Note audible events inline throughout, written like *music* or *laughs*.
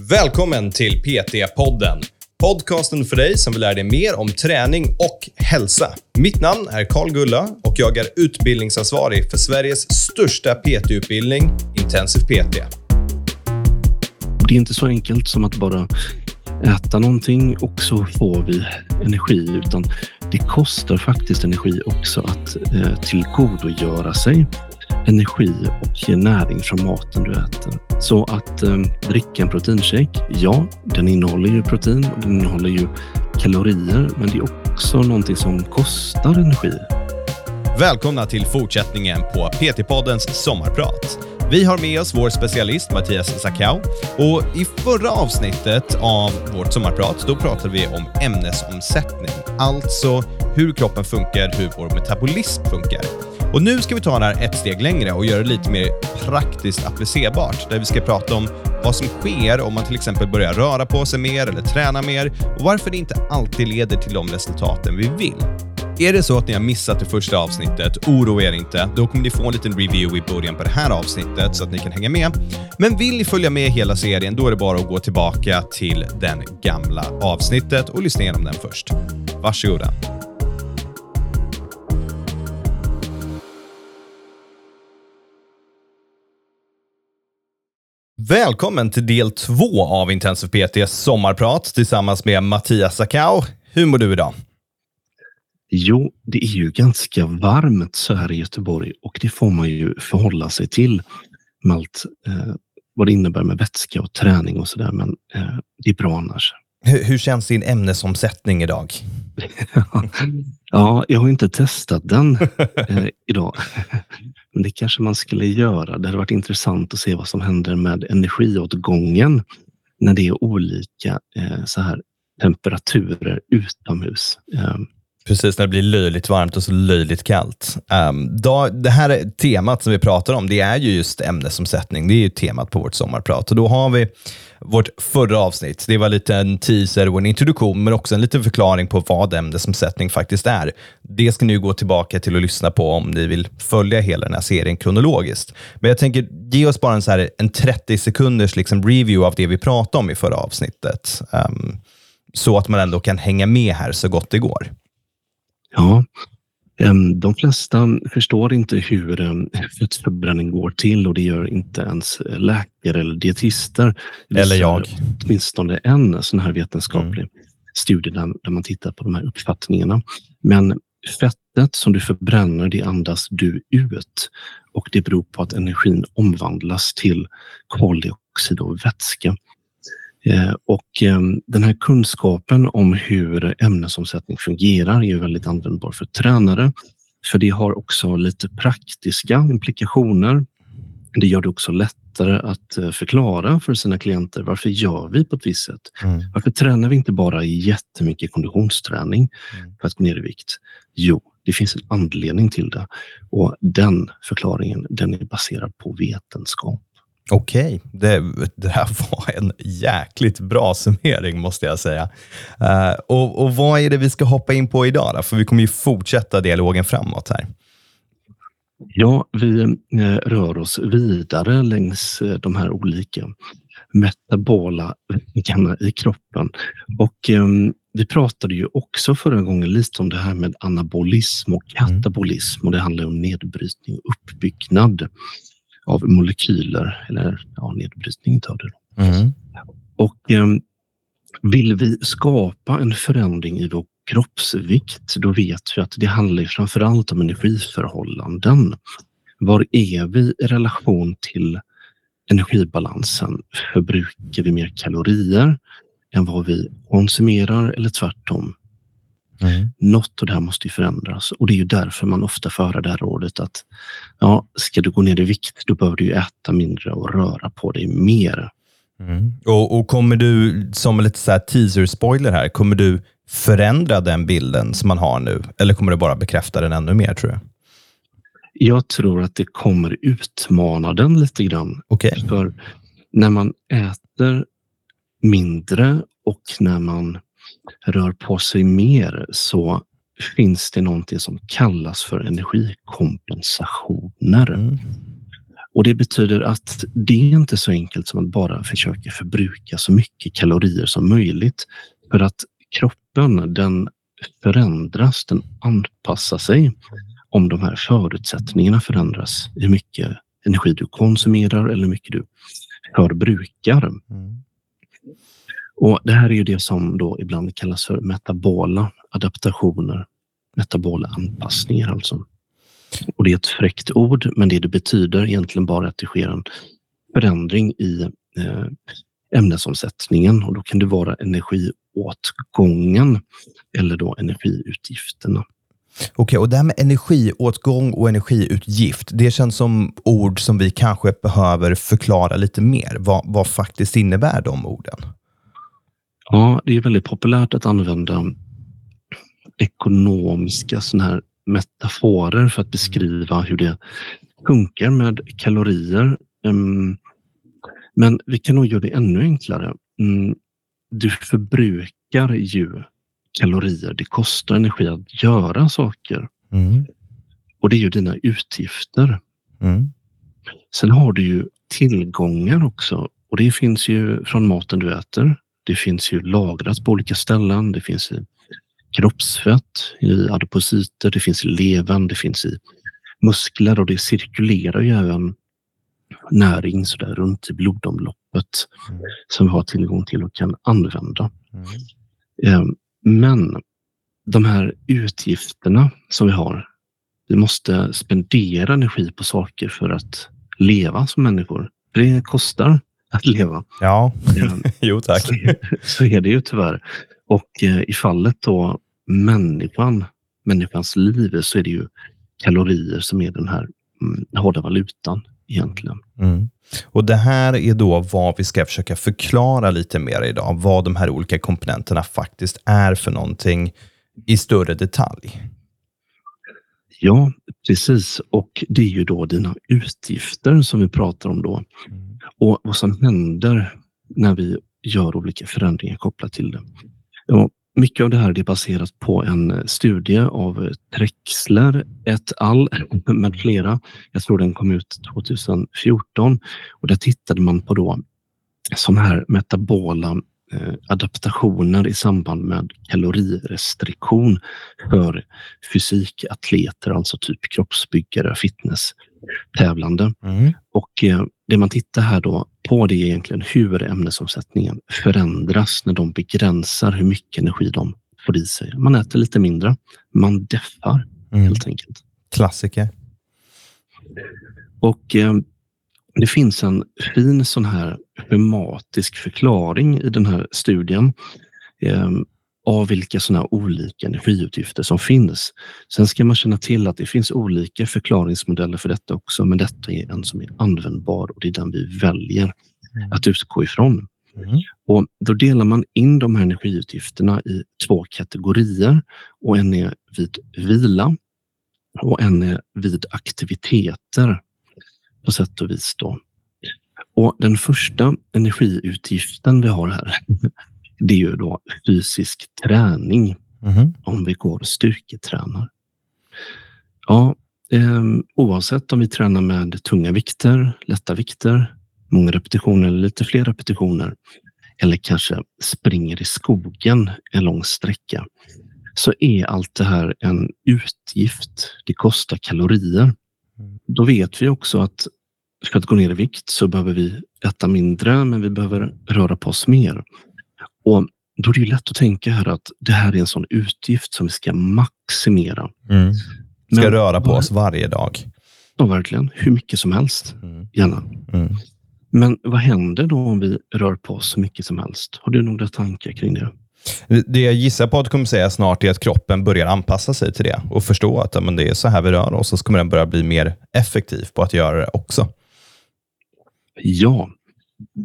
Välkommen till PT-podden. Podcasten för dig som vill lära dig mer om träning och hälsa. Mitt namn är Karl Gulla och jag är utbildningsansvarig för Sveriges största PT-utbildning, Intensiv PT. Det är inte så enkelt som att bara äta någonting och så får vi energi, utan det kostar faktiskt energi också att eh, tillgodogöra sig energi och näring från maten du äter. Så att eh, dricka en proteinshake, ja, den innehåller ju protein och den innehåller ju kalorier, men det är också någonting som kostar energi. Välkomna till fortsättningen på PT-poddens sommarprat. Vi har med oss vår specialist Mattias Sakau och i förra avsnittet av vårt sommarprat då pratade vi om ämnesomsättning, alltså hur kroppen funkar, hur vår metabolism funkar. Och nu ska vi ta det här ett steg längre och göra det lite mer praktiskt applicerbart, där vi ska prata om vad som sker om man till exempel börjar röra på sig mer eller träna mer och varför det inte alltid leder till de resultaten vi vill. Är det så att ni har missat det första avsnittet, oroa er inte. Då kommer ni få en liten review i början på det här avsnittet så att ni kan hänga med. Men vill ni följa med hela serien, då är det bara att gå tillbaka till den gamla avsnittet och lyssna igenom den först. Varsågoda. Välkommen till del två av Intensiv PTs sommarprat tillsammans med Mattias Sakau. Hur mår du idag? Jo, det är ju ganska varmt så här i Göteborg och det får man ju förhålla sig till med allt eh, vad det innebär med vätska och träning och sådär. Men eh, det är bra annars. Hur, hur känns din ämnesomsättning idag? *laughs* ja, jag har inte testat den *laughs* eh, idag. Men det kanske man skulle göra. Det hade varit intressant att se vad som händer med energiåtgången när det är olika eh, så här temperaturer utomhus. Eh, Precis, när det blir löjligt varmt och så löjligt kallt. Um, då, det här temat som vi pratar om, det är ju just ämnesomsättning. Det är ju temat på vårt sommarprat. Och då har vi vårt förra avsnitt. Det var lite en teaser och en introduktion, men också en liten förklaring på vad ämnesomsättning faktiskt är. Det ska ni gå tillbaka till och lyssna på om ni vill följa hela den här serien kronologiskt. Men jag tänker, ge oss bara en, så här, en 30 sekunders liksom review av det vi pratade om i förra avsnittet. Um, så att man ändå kan hänga med här så gott det går. Ja, de flesta förstår inte hur fettförbränning går till och det gör inte ens läkare eller dietister. Eller jag. Åtminstone en sån här vetenskaplig mm. studie där, man tittar på de här uppfattningarna. Men fettet som du förbränner, det andas du ut och det beror på att energin omvandlas till koldioxid och vätska. Eh, och ehm, den här kunskapen om hur ämnesomsättning fungerar är väldigt användbar för tränare. För det har också lite praktiska implikationer. Det gör det också lättare att eh, förklara för sina klienter varför gör vi på ett visst sätt? Mm. Varför tränar vi inte bara jättemycket konditionsträning mm. för att gå ner i vikt? Jo, det finns en anledning till det och den förklaringen den är baserad på vetenskap. Okej, det, det här *laughs* var en jäkligt bra summering måste jag säga. Uh, och, och Vad är det vi ska hoppa in på idag? Då? För vi kommer ju fortsätta dialogen framåt här. Ja, vi eh, rör oss vidare längs eh, de här olika metabola väggarna i kroppen. Och eh, vi pratade ju också förra gången lite om det här med anabolism och mm. katabolism och det handlar om nedbrytning och uppbyggnad av molekyler eller ja, nedbrytning av det. Mm. Och eh, vill vi skapa en förändring i vår kroppsvikt, då vet vi att det handlar framför allt om energiförhållanden. Var är vi i relation till energibalansen? Förbrukar vi mer kalorier än vad vi konsumerar eller tvärtom? Mm. Något av det här måste ju förändras och det är ju därför man ofta för det här rådet att ja, ska du gå ner i vikt, då behöver du äta mindre och röra på dig mer. Mm. Och, och, kommer du, som lite så teaser-spoiler här, kommer du förändra den bilden som man har nu? Eller kommer du bara bekräfta den ännu mer, tror du? Jag tror att det kommer utmana den lite grann. Okay. För när man äter mindre och när man rör på sig mer så finns det någonting som kallas för energikompensationer. Mm. Och Det betyder att det är inte så enkelt som att bara försöka förbruka så mycket kalorier som möjligt. För att kroppen den förändras, den anpassar sig om de här förutsättningarna förändras. Hur mycket energi du konsumerar eller hur mycket du förbrukar. Mm. Och Det här är ju det som då ibland kallas för metabola adaptationer, metabola anpassningar alltså. Och det är ett fräckt ord, men det det betyder egentligen bara att det sker en förändring i eh, ämnesomsättningen och då kan det vara energiåtgången eller då energiutgifterna. Okej, okay, och det här med energiåtgång och energiutgift, det känns som ord som vi kanske behöver förklara lite mer. Vad, vad faktiskt innebär de orden? Ja, det är väldigt populärt att använda ekonomiska såna här metaforer för att beskriva hur det funkar med kalorier. Ehm, men vi kan nog göra det ännu enklare. Mm, du förbrukar ju kalorier. Det kostar energi att göra saker. Mm. Och det är ju dina utgifter. Mm. Sen har du ju tillgångar också och det finns ju från maten du äter. Det finns ju lagrat på olika ställen. Det finns i kroppsfett, i adipositer, det finns i levern, det finns i muskler och det cirkulerar ju även näring så där runt i blodomloppet mm. som vi har tillgång till och kan använda. Mm. Ehm, men de här utgifterna som vi har, vi måste spendera energi på saker för att leva som människor. Det kostar att leva. Ja, *laughs* jo tack. Så, så är det ju tyvärr. Och eh, i fallet då människan, människans liv, så är det ju kalorier som är den här mm, hårda valutan egentligen. Mm. Och Det här är då vad vi ska försöka förklara lite mer idag, vad de här olika komponenterna faktiskt är för någonting i större detalj. Ja, precis. Och det är ju då dina utgifter som vi pratar om då. Mm. Och vad som händer när vi gör olika förändringar kopplat till det. Ja, mycket av det här är baserat på en studie av Trexler et al. med flera. Jag tror den kom ut 2014 och där tittade man på då sådana här metabola adaptationer i samband med kalorirestriktion för fysikatleter, alltså typ kroppsbyggare, fitnesstävlande. Mm. Och eh, det man tittar här då på det är egentligen hur ämnesomsättningen förändras när de begränsar hur mycket energi de får i sig. Man äter lite mindre, man deffar mm. helt enkelt. Klassiker. Och eh, det finns en fin sån här schematisk förklaring i den här studien. Eh, av vilka sådana olika energiutgifter som finns. Sen ska man känna till att det finns olika förklaringsmodeller för detta också, men detta är en som är användbar och det är den vi väljer mm. att utgå ifrån. Mm. Och Då delar man in de här energiutgifterna i två kategorier och en är vid vila och en är vid aktiviteter på sätt och vis. Då. Och Den första energiutgiften vi har här, det är ju då fysisk träning. Mm. Om vi går och styrketränar. Ja, eh, oavsett om vi tränar med tunga vikter, lätta vikter, många repetitioner eller lite fler repetitioner eller kanske springer i skogen en lång sträcka så är allt det här en utgift. Det kostar kalorier. Mm. Då vet vi också att för att gå ner i vikt så behöver vi äta mindre, men vi behöver röra på oss mer. Och då är det lätt att tänka här att det här är en sån utgift som vi ska maximera. Mm. Ska Men, röra på oss varje dag. Ja, verkligen. Hur mycket som helst. Mm. Gärna. Mm. Men vad händer då om vi rör på oss så mycket som helst? Har du några tankar kring det? Det jag gissar på att du kommer säga snart är att kroppen börjar anpassa sig till det och förstå att men det är så här vi rör oss. Och så kommer den börja bli mer effektiv på att göra det också. Ja,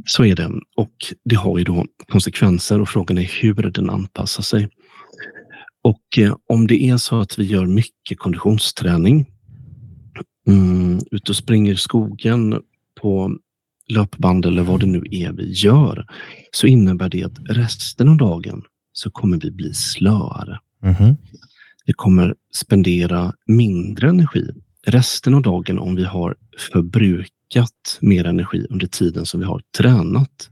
så är det. Och det har ju då konsekvenser och frågan är hur den anpassar sig. Och eh, om det är så att vi gör mycket konditionsträning, mm, ut och springer i skogen på löpband eller vad det nu är vi gör, så innebär det att resten av dagen så kommer vi bli slöare. Mm. Vi kommer spendera mindre energi resten av dagen om vi har förbrukat förbrukat mer energi under tiden som vi har tränat.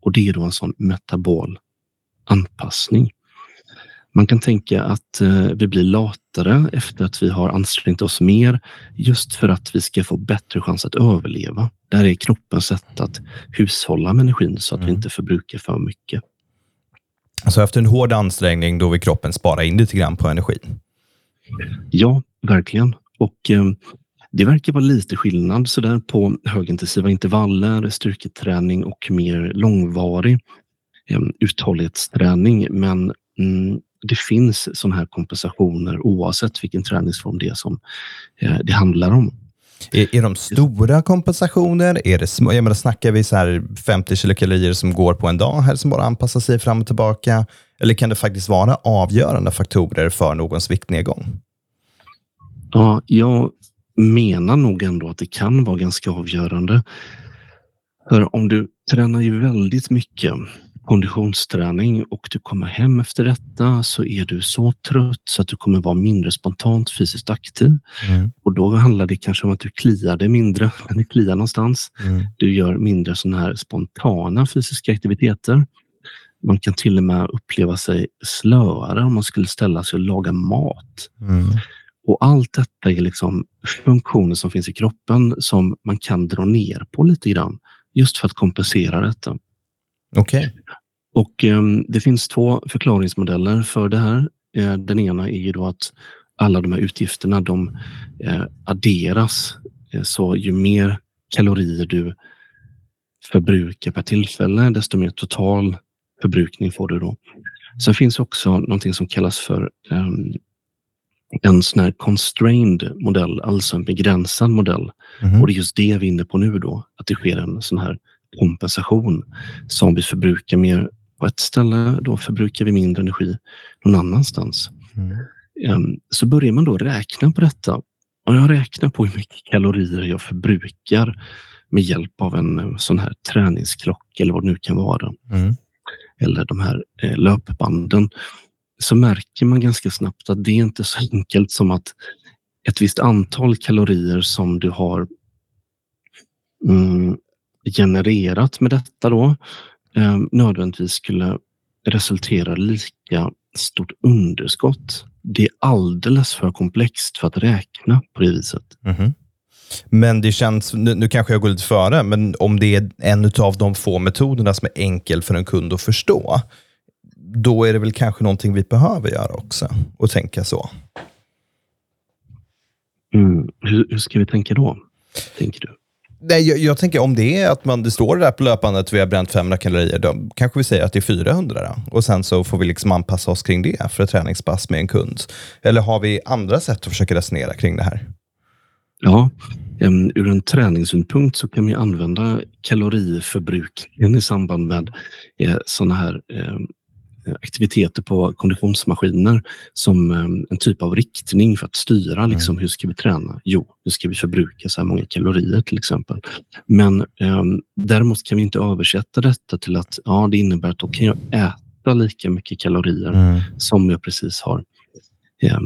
Och det är då en sån metabol anpassning. Man kan tänka att eh, vi blir latare efter att vi har ansträngt oss mer just för att vi ska få bättre chans att överleva. Det här är kroppens sätt att hushålla med energin så att mm. vi inte förbrukar för mycket. Alltså efter en hård ansträngning då vill kroppen spara in lite grann på energin? Ja, verkligen. Och eh, det verkar vara lite skillnad så där på högintensiva intervaller, styrketräning och mer långvarig eh, uthållighetsträning. Men mm, det finns sådana här kompensationer oavsett vilken träningsform det är som eh, det handlar om. Är, är de stora kompensationer? Är det små? Jag menar, snackar vi så här 50 kilokalorier som går på en dag här som bara anpassar sig fram och tillbaka? Eller kan det faktiskt vara avgörande faktorer för någons viktnedgång? Ja, jag menar nog ändå att det kan vara ganska avgörande. För om du tränar ju väldigt mycket konditionsträning och du kommer hem efter detta så är du så trött så att du kommer vara mindre spontant fysiskt aktiv. Mm. Och då handlar det kanske om att du kliar dig mindre *laughs* du kliar någonstans. Mm. Du gör mindre sådana här spontana fysiska aktiviteter. Man kan till och med uppleva sig slöare om man skulle ställa sig och laga mat. Mm. Och allt detta är liksom funktioner som finns i kroppen som man kan dra ner på lite grann just för att kompensera detta. Okej. Okay. Och eh, det finns två förklaringsmodeller för det här. Eh, den ena är ju då att alla de här utgifterna de eh, adderas. Eh, så ju mer kalorier du förbrukar per tillfälle, desto mer total förbrukning får du då. Sen finns också någonting som kallas för um, en sån här constrained modell, alltså en begränsad modell. Mm. Och det är just det vi är inne på nu då, att det sker en sån här kompensation som vi förbrukar mer på ett ställe, då förbrukar vi mindre energi någon annanstans. Mm. Um, så börjar man då räkna på detta och jag räknar på hur mycket kalorier jag förbrukar med hjälp av en eh, sån här träningsklocka eller vad det nu kan vara. Mm. Eller de här eh, löpbanden. Så märker man ganska snabbt att det är inte så enkelt som att ett visst antal kalorier som du har mm, genererat med detta då eh, nödvändigtvis skulle resultera lika stort underskott. Det är alldeles för komplext för att räkna på det viset. Mm. Men det känns, nu, nu, kanske jag går lite före, men om det är en av de få metoderna som är enkel för en kund att förstå, då är det väl kanske någonting vi behöver göra också och tänka så. Mm. Hur, hur ska vi tänka då, tänker du? Nej, jag, jag, tänker om det är att man, det står där på löpandet vi har bränt 500 kalorier, då kanske vi säger att det är 400 då. och sen så får vi liksom anpassa oss kring det för ett träningspass med en kund. Eller har vi andra sätt att försöka resonera kring det här? Ja, um, ur en träningssynpunkt så kan vi använda kaloriförbrukningen i samband med eh, sådana här eh, aktiviteter på konditionsmaskiner som ehm, en typ av riktning för att styra mm. liksom, hur ska vi träna? Jo, nu ska vi förbruka så här många kalorier till exempel. Men eh, däremot kan vi inte översätta detta till att ja, det innebär att då kan jag äta lika mycket kalorier mm. som jag precis har eh,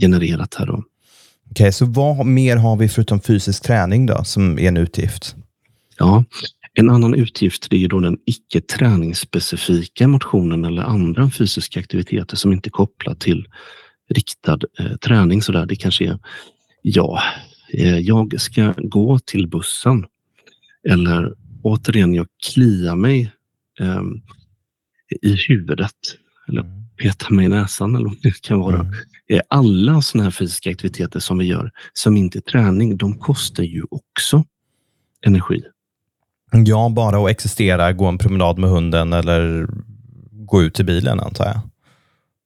genererat här. Okej, okay, så vad mer har vi förutom fysisk träning då, som är en utgift? Ja, en annan utgift är då den icke träningsspecifika motionen eller andra fysiska aktiviteter som inte är kopplat till riktad eh, träning. Så där. Det kanske är, ja, eh, jag ska gå till bussen. Eller återigen, jag kliar mig eh, i huvudet. Eller mm. petar mig i näsan eller vad det kan vara. Mm. Eh, alla sådana här fysiska aktiviteter som vi gör som inte är träning, de kostar ju också energi. Ja, bara att existera, gå en promenad med hunden eller gå ut till bilen antar jag.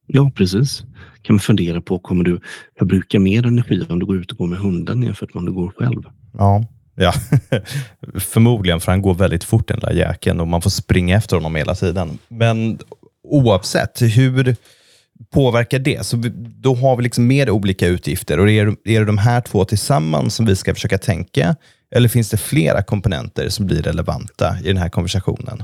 Ja, precis. Kan man fundera på, kommer du förbruka mer energi om du går ut och går med hunden jämfört med om du går själv? Ja, ja. *laughs* förmodligen, för han går väldigt fort den där jäkeln och man får springa efter honom hela tiden. Men oavsett, hur påverkar det? Så då har vi liksom mer olika utgifter och är, är det de här två tillsammans som vi ska försöka tänka eller finns det flera komponenter som blir relevanta i den här konversationen?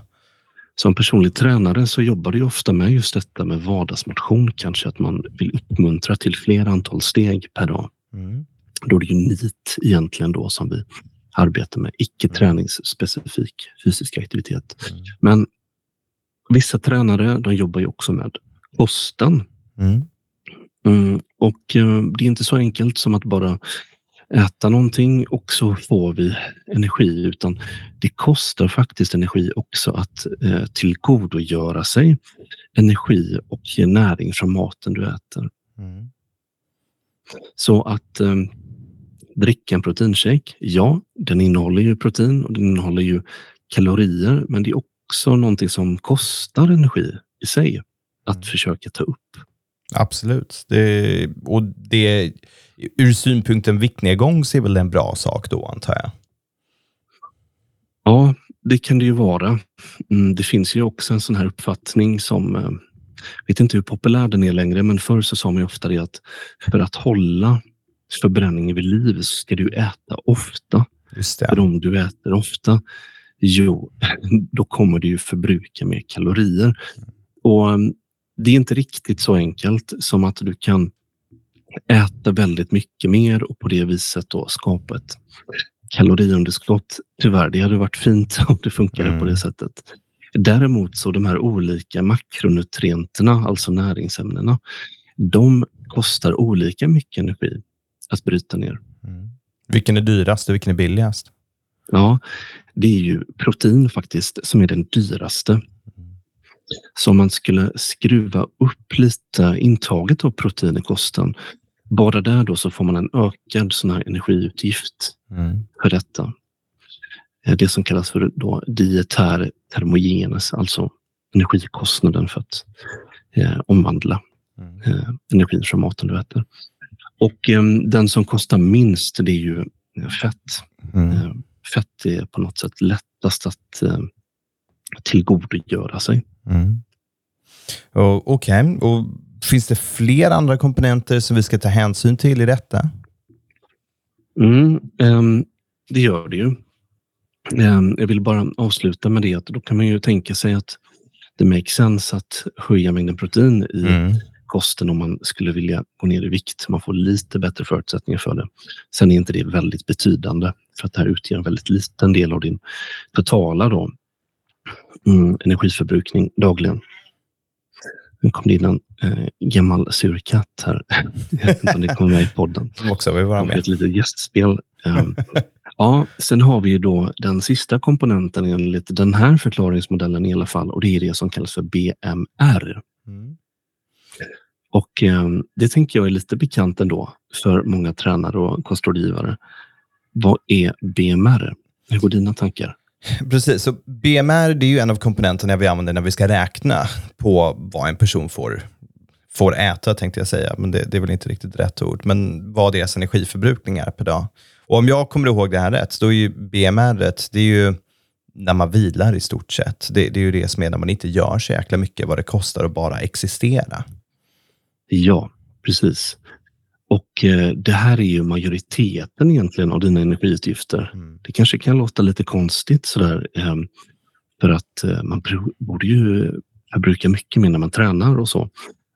Som personlig tränare så jobbar du ofta med just detta med vardagsmotion, kanske att man vill uppmuntra till fler antal steg per dag. Mm. Då är det ju NEAT egentligen då som vi arbeta med, icke träningsspecifik fysisk aktivitet. Mm. Men vissa tränare de jobbar ju också med kosten. Mm. Mm, och eh, det är inte så enkelt som att bara äta någonting och så får vi energi, utan det kostar faktiskt energi också att eh, tillgodogöra sig energi och näring från maten du äter. Mm. Så att eh, dricka en proteinshake, ja, den innehåller ju protein och den innehåller ju kalorier, men det är också någonting som kostar energi i sig att mm. försöka ta upp. Absolut. Det, och det, ur synpunkten viktnedgång så är väl en bra sak då, antar jag? Ja, det kan det ju vara. Mm, det finns ju också en sån här uppfattning som, jag eh, vet inte hur populär den är längre, men förr så sa man ju ofta det att för att hålla förbränningen vid liv så ska du äta ofta. Just det. För om du äter ofta, jo, *laughs* då kommer du ju förbruka mer kalorier. Och mm, det är inte riktigt så enkelt som att du kan äta väldigt mycket mer och på det viset då skapa ett kaloriunderskott. Tyvärr, det hade varit fint *laughs* om det funkade mm. på det mm. sättet. Däremot så de här olika makronutrienterna, alltså näringsämnena, de kostar olika mycket energi att bryta ner. Mm. Vilken är dyrast och vilken är billigast? Ja, det är ju protein faktiskt som är den dyraste. Så om man skulle skruva upp lite intaget av protein i kosten, bara där då så får man en ökad sån här energiutgift mm. för detta. Eh, det som kallas för då dietär termogenes, alltså energikostnaden för att eh, omvandla mm. eh, energin från maten du äter. Och eh, den som kostar minst, det är ju eh, fett. Mm. Eh, fett är på något sätt lättast att tillgodogöra sig. Mm. Okej, okay. och finns det fler andra komponenter som vi ska ta hänsyn till i detta? Mm, um, det gör det ju. Um, jag vill bara avsluta med det att då kan man ju tänka sig att det makes sense att höja mängden protein i mm. kosten om man skulle vilja gå ner i vikt. Man får lite bättre förutsättningar för det. Sen är inte det väldigt betydande för att det här utgör en väldigt liten del av din totala då, mm, energiförbrukning dagligen. Nu kom det in en eh, gammal sur katt här. *laughs* Jag vet inte om det kommer med i podden. Som också vill vara med. Ett litet gästspel. Um, ja, sen har vi ju då den sista komponenten enligt den här förklaringsmodellen i alla fall och det är det som kallas för BMR. Mm. Och eh, det tänker jag är lite bekant ändå för många tränare och kostrådgivare. Vad är BMR? Hur går dina tankar? Precis, så BMR det är ju en av komponenterna vi använder när vi ska räkna på vad en person får, får äta, tänkte jag säga. Men det, det är väl inte riktigt rätt ord. Men vad deras energiförbrukning är per dag. Och om jag kommer ihåg det här rätt, då är ju BMR det är ju när man vilar i stort sett. Det, det är ju det som är när man inte gör så jäkla mycket, vad det kostar att bara existera. Ja, precis. Och eh, det här är ju majoriteten egentligen av dina energiutgifter. Mm. Det kanske kan låta lite konstigt sådär eh, för att eh, man borde ju förbruka mycket mer när man tränar och så.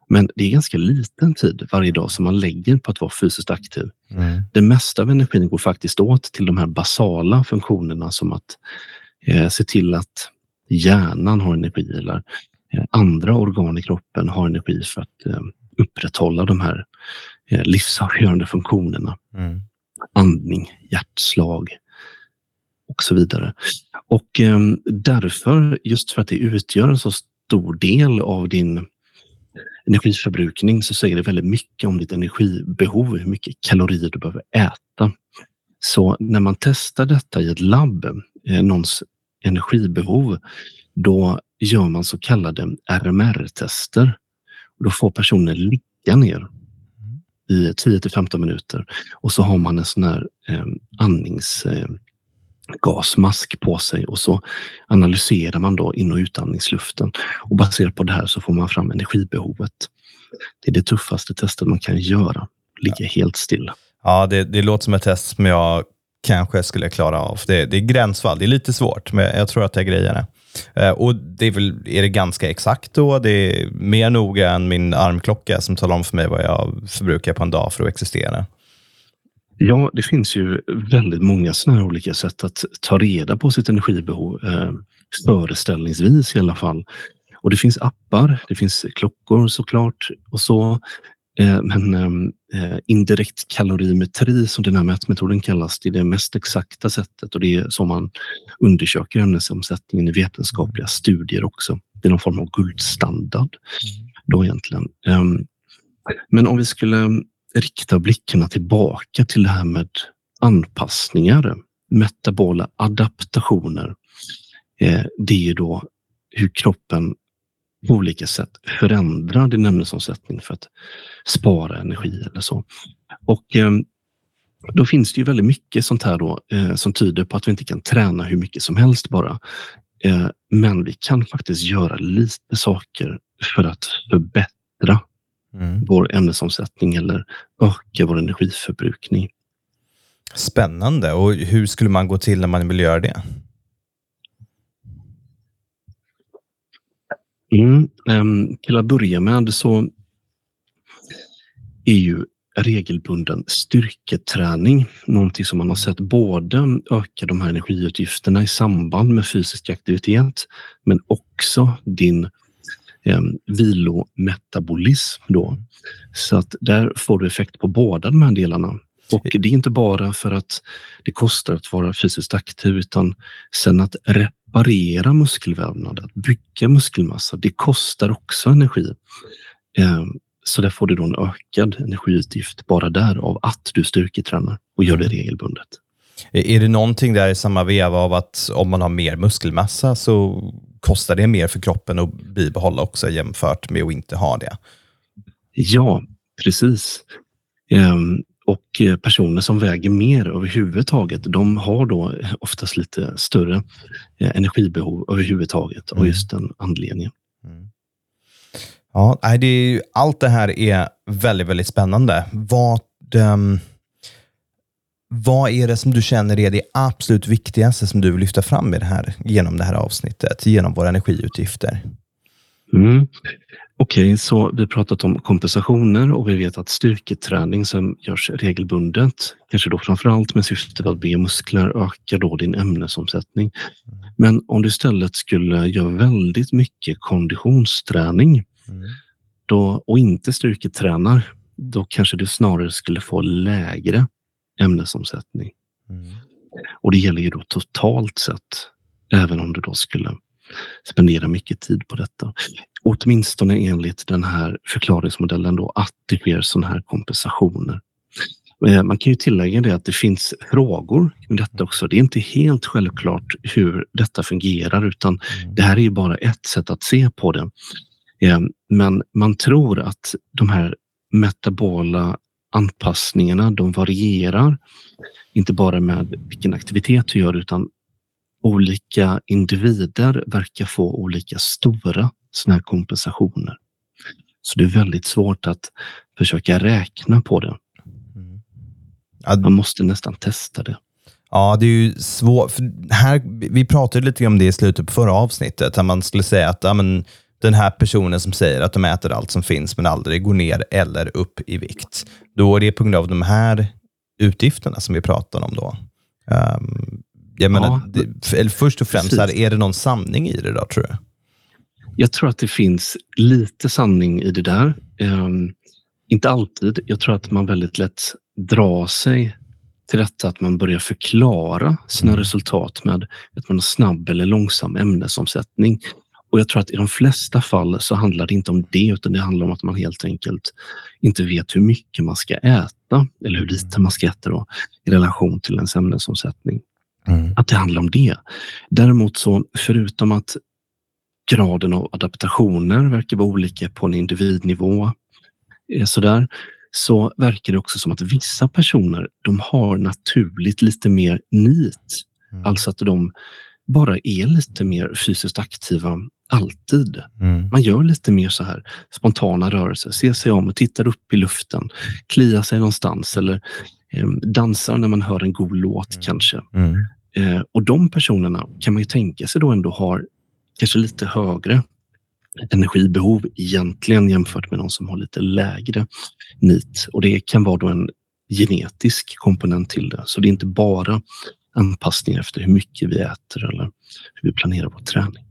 Men det är ganska liten tid varje dag som man lägger på att vara fysiskt aktiv. Mm. Det mesta av energin går faktiskt åt till de här basala funktionerna som att eh, se till att hjärnan har energi eller eh, andra organ i kroppen har energi för att eh, upprätthålla de här livsavgörande funktionerna. Mm. Andning, hjärtslag och så vidare. Och eh, därför, just för att det utgör en så stor del av din energiförbrukning så säger det väldigt mycket om ditt energibehov, hur mycket kalorier du behöver äta. Så när man testar detta i ett labb, eh, någons energibehov, då gör man så kallade RMR-tester. Då får personen ligga ner i 10 till 15 minuter och så har man en sån här eh, andningsgasmask eh, på sig och så analyserar man då in och utandningsluften och baserat på det här så får man fram energibehovet. Det är det tuffaste testet man kan göra, ligga helt still. Ja, det, det låter som ett test som jag kanske skulle klara av. Det, det är gränsfall, det är lite svårt, men jag tror att jag grejer det. Eh, och det är, väl, är det ganska exakt då? Det är mer noga än min armklocka som talar om för mig vad jag förbrukar på en dag för att existera? Ja, det finns ju väldigt många sådana här olika sätt att ta reda på sitt energibehov. Eh, föreställningsvis i alla fall. Och det finns appar, det finns klockor såklart och så. Eh, men ehm, eh, indirekt kalorimetri som den här mätmetoden kallas, det är det mest exakta sättet och det är så man undersöker ämnesomsättningen i vetenskapliga studier också. Det är någon form av guldstandard mm. då egentligen. Ehm, men om vi skulle rikta blickarna tillbaka till det här med anpassningar, metabola adaptationer. Eh, det är då hur kroppen på olika sätt förändrar din ämnesomsättning för att spara energi eller så. Och eh, då finns det ju väldigt mycket sånt här då, eh, som tyder på att vi inte kan träna hur mycket som helst bara. Eh, men vi kan faktiskt göra lite saker för att förbättra mm. vår ämnesomsättning eller öka vår energiförbrukning. Spännande. Och hur skulle man gå till när man vill göra det? Mm, um, till att börja med så är ju regelbunden styrketräning någonting som man har sett både öka de här energiutgifterna i samband med fysisk aktivitet men också din eh, vilometabolism. Då. Så att där får du effekt på båda de här delarna. Och det är inte bara för att det kostar att vara fysiskt aktiv utan sen att reparera muskelvävnad, att bygga muskelmassa, det kostar också energi. Eh, så där får du då en ökad energiutgift bara där av att du styrketränar och gör det regelbundet. Är det någonting där i samma veva av att om man har mer muskelmassa så kostar det mer för kroppen att bibehålla också jämfört med att inte ha det? Ja, precis. Och eh, personer som väger mer överhuvudtaget, de har då oftast lite större eh, energibehov överhuvudtaget mm. av just den anledningen. Mm. Ja, det är, allt det här är väldigt, väldigt spännande. Vad, um, vad är det som du känner är det absolut viktigaste som du vill lyfta fram i det här, genom det här avsnittet, genom våra energiutgifter? Mm. Okej, okay, så vi pratat om kompensationer och vi vet att styrketräning som görs regelbundet, kanske då framförallt med syftet att be muskler öka då din ämnesomsättning. Men om du istället skulle göra väldigt mycket konditionsträning mm. då, och inte styrketränar, då kanske du snarare skulle få lägre ämnesomsättning. Mm. Och det gäller ju då totalt sett, även om du då skulle spendera mycket tid på detta. Åtminstone enligt den här förklaringsmodellen då att det sker sådana här kompensationer. Eh, man kan ju tillägga det att det finns frågor kring detta också. Det är inte helt självklart hur detta fungerar utan mm. det här är ju bara ett sätt att se på det. Eh, men man tror att de här metabola anpassningarna, de varierar. Inte bara med vilken aktivitet du gör utan olika individer verkar få olika stora sådana här kompensationer. Så det är väldigt svårt att försöka räkna på det. Mm. Man måste nästan testa det. Ja, det är ju svårt. Här, vi pratade lite om det i slutet på förra avsnittet, där man skulle säga att ja, men, den här personen som säger att de äter allt som finns men aldrig går ner eller upp i vikt. Då är det på grund av de här utgifterna som vi pratar om då. Um, jag menar, ja, det, först och främst, här, är det någon sanning i det då, tror du? Jag tror att det finns lite sanning i det där. Um, inte alltid. Jag tror att man väldigt lätt drar sig till detta att man börjar förklara sina mm. resultat med att man har snabb eller långsam ämnesomsättning. Och jag tror att i de flesta fall så handlar det inte om det utan det handlar om att man helt enkelt inte vet hur mycket man ska äta eller hur lite man ska äta då, i relation till ens ämnesomsättning. Mm. Att det handlar om det. Däremot så förutom att graden av adaptationer verkar vara olika på en individnivå eh, sådär, så verkar det också som att vissa personer de har naturligt lite mer nit. Mm. Alltså att de bara är lite mer fysiskt aktiva alltid. Mm. Man gör lite mer så här spontana rörelser, ser sig om, tittar upp i luften, kliar sig någonstans eller eh, dansar när man hör en god låt mm. kanske. Mm. Eh, och de personerna kan man ju tänka sig då ändå har kanske lite högre energibehov egentligen jämfört med de som har lite lägre NIT. Och det kan vara då en genetisk komponent till det. Så det är inte bara anpassning efter hur mycket vi äter eller hur vi planerar vår träning.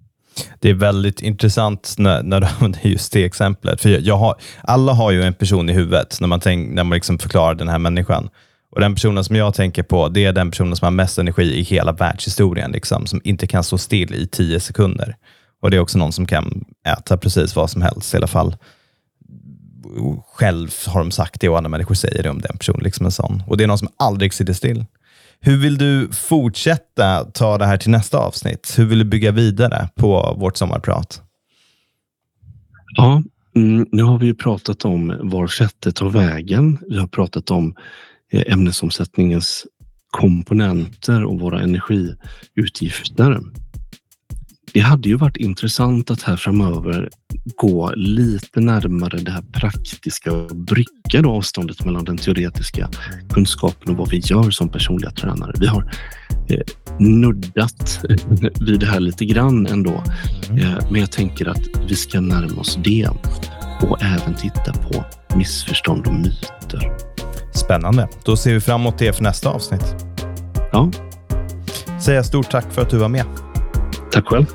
Det är väldigt intressant när, när du *laughs* använder just det exemplet. För jag har, alla har ju en person i huvudet när man, tänk, när man liksom förklarar den här människan. Och Den personen som jag tänker på, det är den personen som har mest energi i hela världshistorien, liksom, som inte kan stå still i tio sekunder. Och Det är också någon som kan äta precis vad som helst, i alla fall själv har de sagt det och andra människor säger det om den personen. Liksom en sån. Och Det är någon som aldrig sitter still. Hur vill du fortsätta ta det här till nästa avsnitt? Hur vill du bygga vidare på vårt sommarprat? Ja, mm, nu har vi pratat om var fettet tar vägen. Vi har pratat om ämnesomsättningens komponenter och våra energiutgifter. Det hade ju varit intressant att här framöver gå lite närmare det här praktiska och brygga då avståndet mellan den teoretiska kunskapen och vad vi gör som personliga tränare. Vi har eh, nuddat *laughs* vid det här lite grann ändå, mm. eh, men jag tänker att vi ska närma oss det och även titta på missförstånd och myter. Spännande. Då ser vi fram emot det för nästa avsnitt. Ja. Säga stort tack för att du var med. Tack själv.